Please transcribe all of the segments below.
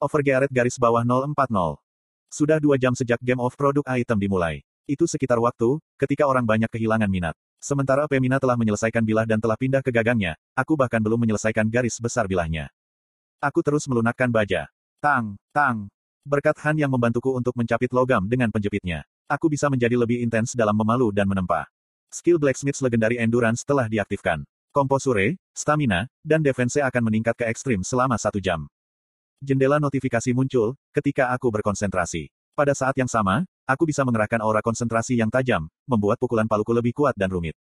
Overgearet garis bawah 040. Sudah dua jam sejak game of produk item dimulai. Itu sekitar waktu, ketika orang banyak kehilangan minat. Sementara Pemina telah menyelesaikan bilah dan telah pindah ke gagangnya, aku bahkan belum menyelesaikan garis besar bilahnya. Aku terus melunakkan baja. Tang, tang. Berkat Han yang membantuku untuk mencapit logam dengan penjepitnya. Aku bisa menjadi lebih intens dalam memalu dan menempa. Skill Blacksmith's Legendary Endurance telah diaktifkan. Komposure, stamina, dan defense akan meningkat ke ekstrim selama satu jam. Jendela notifikasi muncul, ketika aku berkonsentrasi. Pada saat yang sama, aku bisa mengerahkan aura konsentrasi yang tajam, membuat pukulan paluku lebih kuat dan rumit.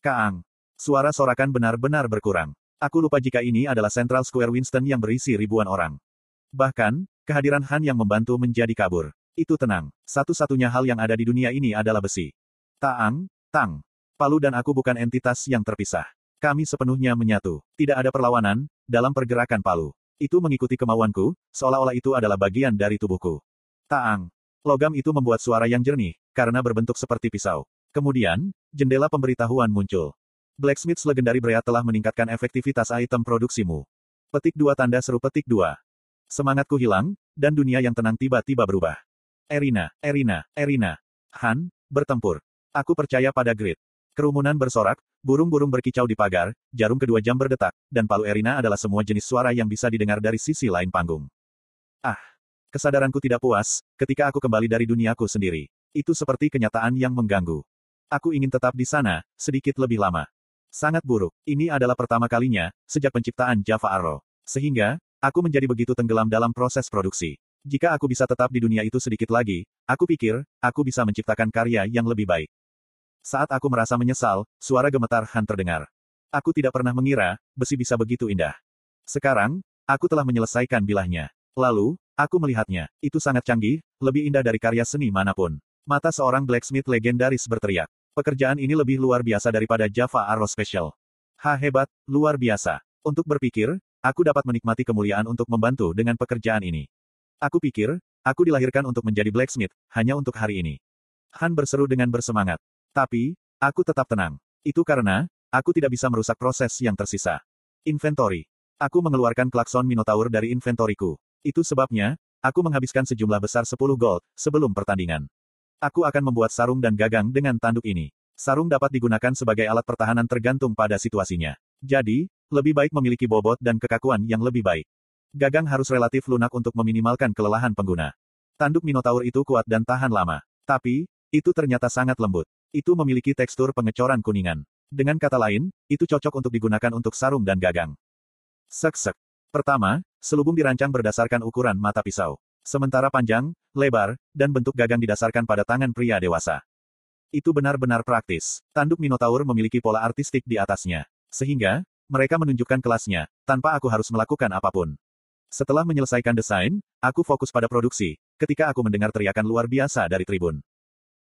Kaang. Suara sorakan benar-benar berkurang. Aku lupa jika ini adalah Central Square Winston yang berisi ribuan orang. Bahkan, kehadiran Han yang membantu menjadi kabur. Itu tenang. Satu-satunya hal yang ada di dunia ini adalah besi. Taang, Tang. Palu dan aku bukan entitas yang terpisah. Kami sepenuhnya menyatu. Tidak ada perlawanan, dalam pergerakan palu. Itu mengikuti kemauanku, seolah-olah itu adalah bagian dari tubuhku. Taang. Logam itu membuat suara yang jernih, karena berbentuk seperti pisau. Kemudian, jendela pemberitahuan muncul. Blacksmith's Legendary Brea telah meningkatkan efektivitas item produksimu. Petik dua tanda seru petik dua. Semangatku hilang, dan dunia yang tenang tiba-tiba berubah. Erina, Erina, Erina. Han, bertempur. Aku percaya pada grid. Kerumunan bersorak, burung-burung berkicau di pagar, jarum kedua jam berdetak, dan palu Erina adalah semua jenis suara yang bisa didengar dari sisi lain panggung. Ah, kesadaranku tidak puas, ketika aku kembali dari duniaku sendiri. Itu seperti kenyataan yang mengganggu. Aku ingin tetap di sana, sedikit lebih lama. Sangat buruk. Ini adalah pertama kalinya, sejak penciptaan Java Arrow. Sehingga, aku menjadi begitu tenggelam dalam proses produksi. Jika aku bisa tetap di dunia itu sedikit lagi, aku pikir, aku bisa menciptakan karya yang lebih baik. Saat aku merasa menyesal, suara gemetar Han terdengar. Aku tidak pernah mengira, besi bisa begitu indah. Sekarang, aku telah menyelesaikan bilahnya. Lalu, aku melihatnya. Itu sangat canggih, lebih indah dari karya seni mana pun. Mata seorang blacksmith legendaris berteriak. Pekerjaan ini lebih luar biasa daripada Java Arrow Special. Ha hebat, luar biasa. Untuk berpikir, aku dapat menikmati kemuliaan untuk membantu dengan pekerjaan ini. Aku pikir, aku dilahirkan untuk menjadi blacksmith, hanya untuk hari ini. Han berseru dengan bersemangat. Tapi, aku tetap tenang. Itu karena, aku tidak bisa merusak proses yang tersisa. Inventory. Aku mengeluarkan klakson Minotaur dari inventoriku. Itu sebabnya, aku menghabiskan sejumlah besar 10 gold, sebelum pertandingan. Aku akan membuat sarung dan gagang dengan tanduk ini. Sarung dapat digunakan sebagai alat pertahanan tergantung pada situasinya. Jadi, lebih baik memiliki bobot dan kekakuan yang lebih baik. Gagang harus relatif lunak untuk meminimalkan kelelahan pengguna. Tanduk Minotaur itu kuat dan tahan lama. Tapi, itu ternyata sangat lembut. Itu memiliki tekstur pengecoran kuningan. Dengan kata lain, itu cocok untuk digunakan untuk sarung dan gagang. Sek-sek. Pertama, selubung dirancang berdasarkan ukuran mata pisau. Sementara panjang, lebar, dan bentuk gagang didasarkan pada tangan pria dewasa. Itu benar-benar praktis. Tanduk Minotaur memiliki pola artistik di atasnya. Sehingga, mereka menunjukkan kelasnya, tanpa aku harus melakukan apa pun. Setelah menyelesaikan desain, aku fokus pada produksi, ketika aku mendengar teriakan luar biasa dari tribun.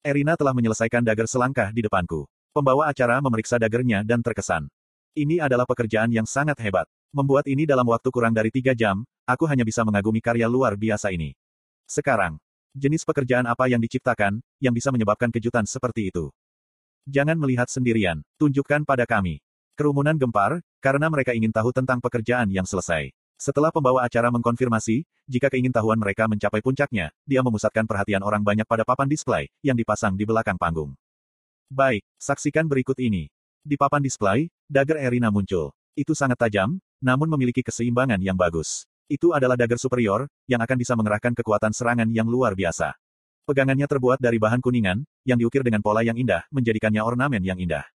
Erina telah menyelesaikan dagger selangkah di depanku. Pembawa acara memeriksa daggernya dan terkesan. Ini adalah pekerjaan yang sangat hebat. Membuat ini dalam waktu kurang dari tiga jam, aku hanya bisa mengagumi karya luar biasa ini. Sekarang, jenis pekerjaan apa yang diciptakan, yang bisa menyebabkan kejutan seperti itu? Jangan melihat sendirian, tunjukkan pada kami. Kerumunan gempar, karena mereka ingin tahu tentang pekerjaan yang selesai. Setelah pembawa acara mengkonfirmasi, jika keingintahuan mereka mencapai puncaknya, dia memusatkan perhatian orang banyak pada papan display, yang dipasang di belakang panggung. Baik, saksikan berikut ini. Di papan display, dagger Erina muncul. Itu sangat tajam, namun memiliki keseimbangan yang bagus. Itu adalah dagger superior, yang akan bisa mengerahkan kekuatan serangan yang luar biasa. Pegangannya terbuat dari bahan kuningan, yang diukir dengan pola yang indah, menjadikannya ornamen yang indah.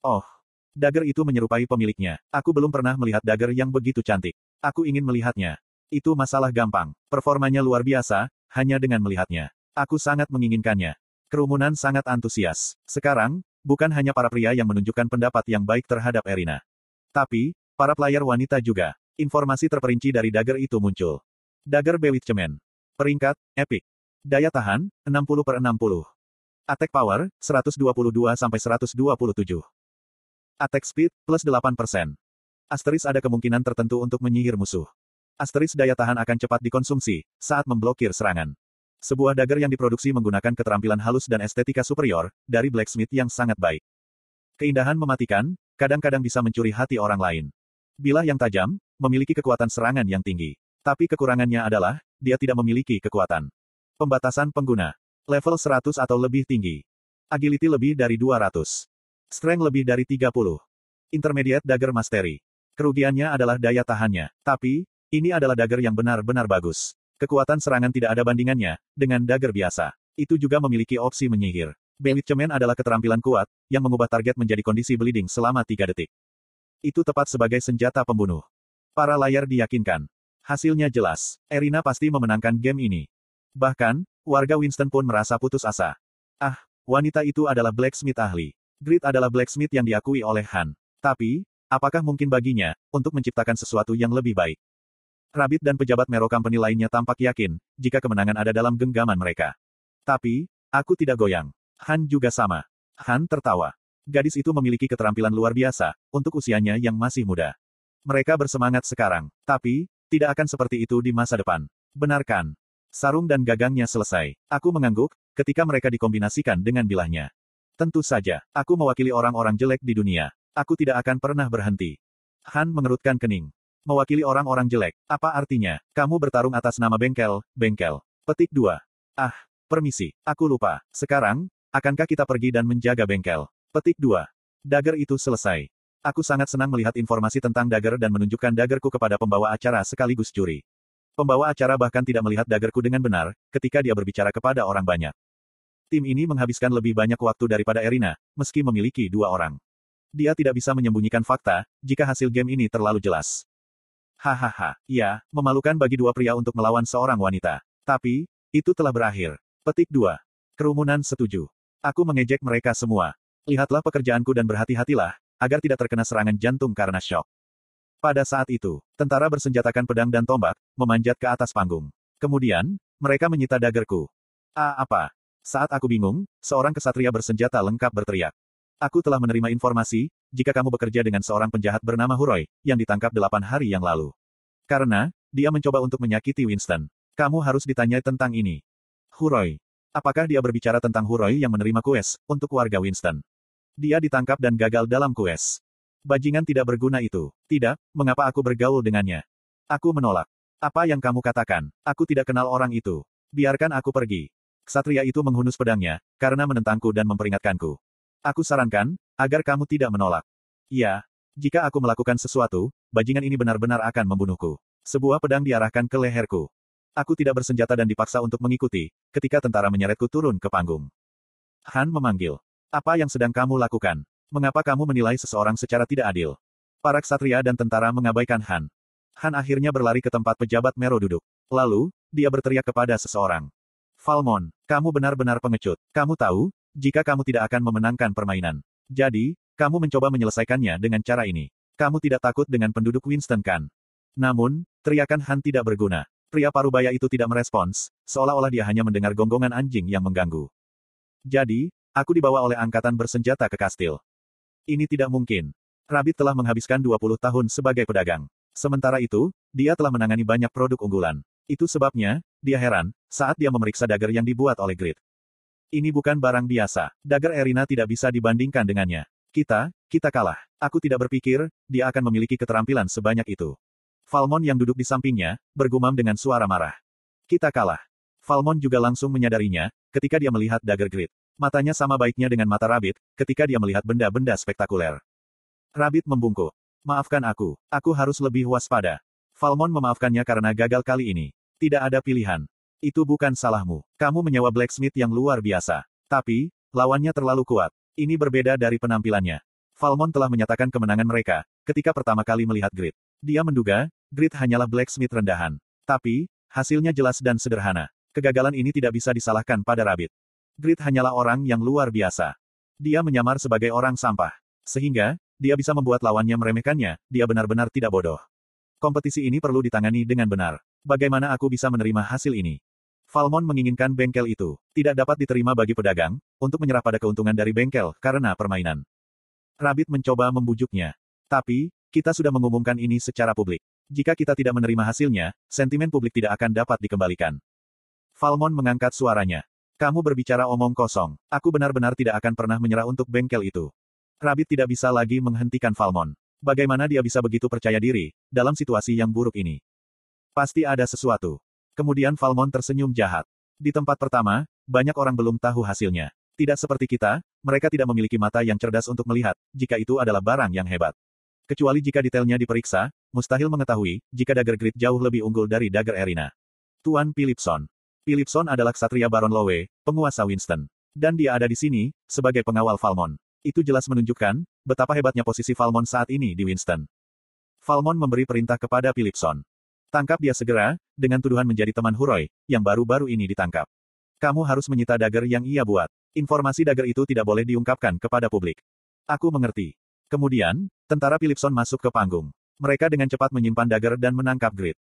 Oh, dagger itu menyerupai pemiliknya. Aku belum pernah melihat dagger yang begitu cantik. Aku ingin melihatnya. Itu masalah gampang. Performanya luar biasa, hanya dengan melihatnya. Aku sangat menginginkannya. Kerumunan sangat antusias. Sekarang, bukan hanya para pria yang menunjukkan pendapat yang baik terhadap Erina. Tapi, para player wanita juga. Informasi terperinci dari dagger itu muncul. Dagger Bewitchment. Peringkat, Epic. Daya tahan, 60 per 60. Attack Power, 122 sampai 127. Attack Speed, plus 8%. Asteris ada kemungkinan tertentu untuk menyihir musuh. Asteris daya tahan akan cepat dikonsumsi, saat memblokir serangan. Sebuah dagger yang diproduksi menggunakan keterampilan halus dan estetika superior, dari blacksmith yang sangat baik. Keindahan mematikan, kadang-kadang bisa mencuri hati orang lain. Bilah yang tajam, memiliki kekuatan serangan yang tinggi. Tapi kekurangannya adalah, dia tidak memiliki kekuatan. Pembatasan pengguna. Level 100 atau lebih tinggi. Agility lebih dari 200. Strength lebih dari 30. Intermediate Dagger Mastery. Kerugiannya adalah daya tahannya. Tapi, ini adalah dagger yang benar-benar bagus. Kekuatan serangan tidak ada bandingannya, dengan dagger biasa. Itu juga memiliki opsi menyihir. Bewitchment adalah keterampilan kuat, yang mengubah target menjadi kondisi bleeding selama 3 detik. Itu tepat sebagai senjata pembunuh. Para layar diyakinkan. Hasilnya jelas, Erina pasti memenangkan game ini. Bahkan, warga Winston pun merasa putus asa. Ah, wanita itu adalah blacksmith ahli. Grit adalah blacksmith yang diakui oleh Han. Tapi, apakah mungkin baginya, untuk menciptakan sesuatu yang lebih baik? Rabbit dan pejabat Mero Company lainnya tampak yakin, jika kemenangan ada dalam genggaman mereka. Tapi, aku tidak goyang. Han juga sama. Han tertawa. Gadis itu memiliki keterampilan luar biasa, untuk usianya yang masih muda. Mereka bersemangat sekarang, tapi, tidak akan seperti itu di masa depan. Benarkan. Sarung dan gagangnya selesai. Aku mengangguk, ketika mereka dikombinasikan dengan bilahnya. Tentu saja, aku mewakili orang-orang jelek di dunia. Aku tidak akan pernah berhenti. Han mengerutkan kening. Mewakili orang-orang jelek, apa artinya? Kamu bertarung atas nama bengkel, bengkel. Petik 2. Ah, permisi, aku lupa. Sekarang, akankah kita pergi dan menjaga bengkel? Petik 2. Dagger itu selesai. Aku sangat senang melihat informasi tentang dagger dan menunjukkan daggerku kepada pembawa acara sekaligus juri. Pembawa acara bahkan tidak melihat daggerku dengan benar, ketika dia berbicara kepada orang banyak. Tim ini menghabiskan lebih banyak waktu daripada Erina, meski memiliki dua orang. Dia tidak bisa menyembunyikan fakta, jika hasil game ini terlalu jelas. Hahaha, iya, memalukan bagi dua pria untuk melawan seorang wanita. Tapi, itu telah berakhir. Petik 2. Kerumunan setuju. Aku mengejek mereka semua. Lihatlah pekerjaanku dan berhati-hatilah, agar tidak terkena serangan jantung karena shock. Pada saat itu, tentara bersenjatakan pedang dan tombak, memanjat ke atas panggung. Kemudian, mereka menyita dagerku. Ah apa? Saat aku bingung, seorang kesatria bersenjata lengkap berteriak. Aku telah menerima informasi, jika kamu bekerja dengan seorang penjahat bernama Huroy, yang ditangkap delapan hari yang lalu. Karena, dia mencoba untuk menyakiti Winston. Kamu harus ditanya tentang ini. Huroy. Apakah dia berbicara tentang Huroy yang menerima kues, untuk warga Winston? Dia ditangkap dan gagal dalam kues. Bajingan tidak berguna itu. Tidak, mengapa aku bergaul dengannya? Aku menolak. Apa yang kamu katakan? Aku tidak kenal orang itu. Biarkan aku pergi. Ksatria itu menghunus pedangnya, karena menentangku dan memperingatkanku. Aku sarankan, agar kamu tidak menolak. Ya, jika aku melakukan sesuatu, bajingan ini benar-benar akan membunuhku. Sebuah pedang diarahkan ke leherku. Aku tidak bersenjata dan dipaksa untuk mengikuti, ketika tentara menyeretku turun ke panggung. Han memanggil. Apa yang sedang kamu lakukan? Mengapa kamu menilai seseorang secara tidak adil? Para ksatria dan tentara mengabaikan Han. Han akhirnya berlari ke tempat pejabat Mero duduk. Lalu, dia berteriak kepada seseorang. Falmon, kamu benar-benar pengecut. Kamu tahu, jika kamu tidak akan memenangkan permainan. Jadi, kamu mencoba menyelesaikannya dengan cara ini. Kamu tidak takut dengan penduduk Winston kan? Namun, teriakan Han tidak berguna. Pria parubaya itu tidak merespons, seolah-olah dia hanya mendengar gonggongan anjing yang mengganggu. Jadi, aku dibawa oleh angkatan bersenjata ke kastil. Ini tidak mungkin. Rabbit telah menghabiskan 20 tahun sebagai pedagang. Sementara itu, dia telah menangani banyak produk unggulan. Itu sebabnya, dia heran, saat dia memeriksa dagger yang dibuat oleh Grid. Ini bukan barang biasa. Dagger Erina tidak bisa dibandingkan dengannya. Kita, kita kalah. Aku tidak berpikir, dia akan memiliki keterampilan sebanyak itu. Falmon yang duduk di sampingnya, bergumam dengan suara marah. Kita kalah. Falmon juga langsung menyadarinya, ketika dia melihat dagger Grid. Matanya sama baiknya dengan mata Rabbit, ketika dia melihat benda-benda spektakuler. Rabbit membungkuk. Maafkan aku, aku harus lebih waspada. Falmon memaafkannya karena gagal kali ini. Tidak ada pilihan. Itu bukan salahmu. Kamu menyewa blacksmith yang luar biasa. Tapi, lawannya terlalu kuat. Ini berbeda dari penampilannya. Falmon telah menyatakan kemenangan mereka, ketika pertama kali melihat Grid. Dia menduga, Grid hanyalah blacksmith rendahan. Tapi, hasilnya jelas dan sederhana. Kegagalan ini tidak bisa disalahkan pada Rabbit. Grid hanyalah orang yang luar biasa. Dia menyamar sebagai orang sampah. Sehingga, dia bisa membuat lawannya meremehkannya, dia benar-benar tidak bodoh. Kompetisi ini perlu ditangani dengan benar. Bagaimana aku bisa menerima hasil ini? Falmon menginginkan bengkel itu. Tidak dapat diterima bagi pedagang, untuk menyerah pada keuntungan dari bengkel, karena permainan. Rabbit mencoba membujuknya. Tapi, kita sudah mengumumkan ini secara publik. Jika kita tidak menerima hasilnya, sentimen publik tidak akan dapat dikembalikan. Falmon mengangkat suaranya. Kamu berbicara omong kosong. Aku benar-benar tidak akan pernah menyerah untuk bengkel itu. Rabbit tidak bisa lagi menghentikan Falmon. Bagaimana dia bisa begitu percaya diri, dalam situasi yang buruk ini? Pasti ada sesuatu. Kemudian Falmon tersenyum jahat. Di tempat pertama, banyak orang belum tahu hasilnya. Tidak seperti kita, mereka tidak memiliki mata yang cerdas untuk melihat, jika itu adalah barang yang hebat. Kecuali jika detailnya diperiksa, mustahil mengetahui, jika dagger grid jauh lebih unggul dari dagger Erina. Tuan Philipson. Philipson adalah ksatria Baron Lowe, penguasa Winston. Dan dia ada di sini, sebagai pengawal Falmon. Itu jelas menunjukkan, betapa hebatnya posisi Falmon saat ini di Winston. Falmon memberi perintah kepada Philipson. Tangkap dia segera, dengan tuduhan menjadi teman Huroi, yang baru-baru ini ditangkap. Kamu harus menyita dagger yang ia buat. Informasi dagger itu tidak boleh diungkapkan kepada publik. Aku mengerti. Kemudian, tentara Philipson masuk ke panggung. Mereka dengan cepat menyimpan dagger dan menangkap Grid.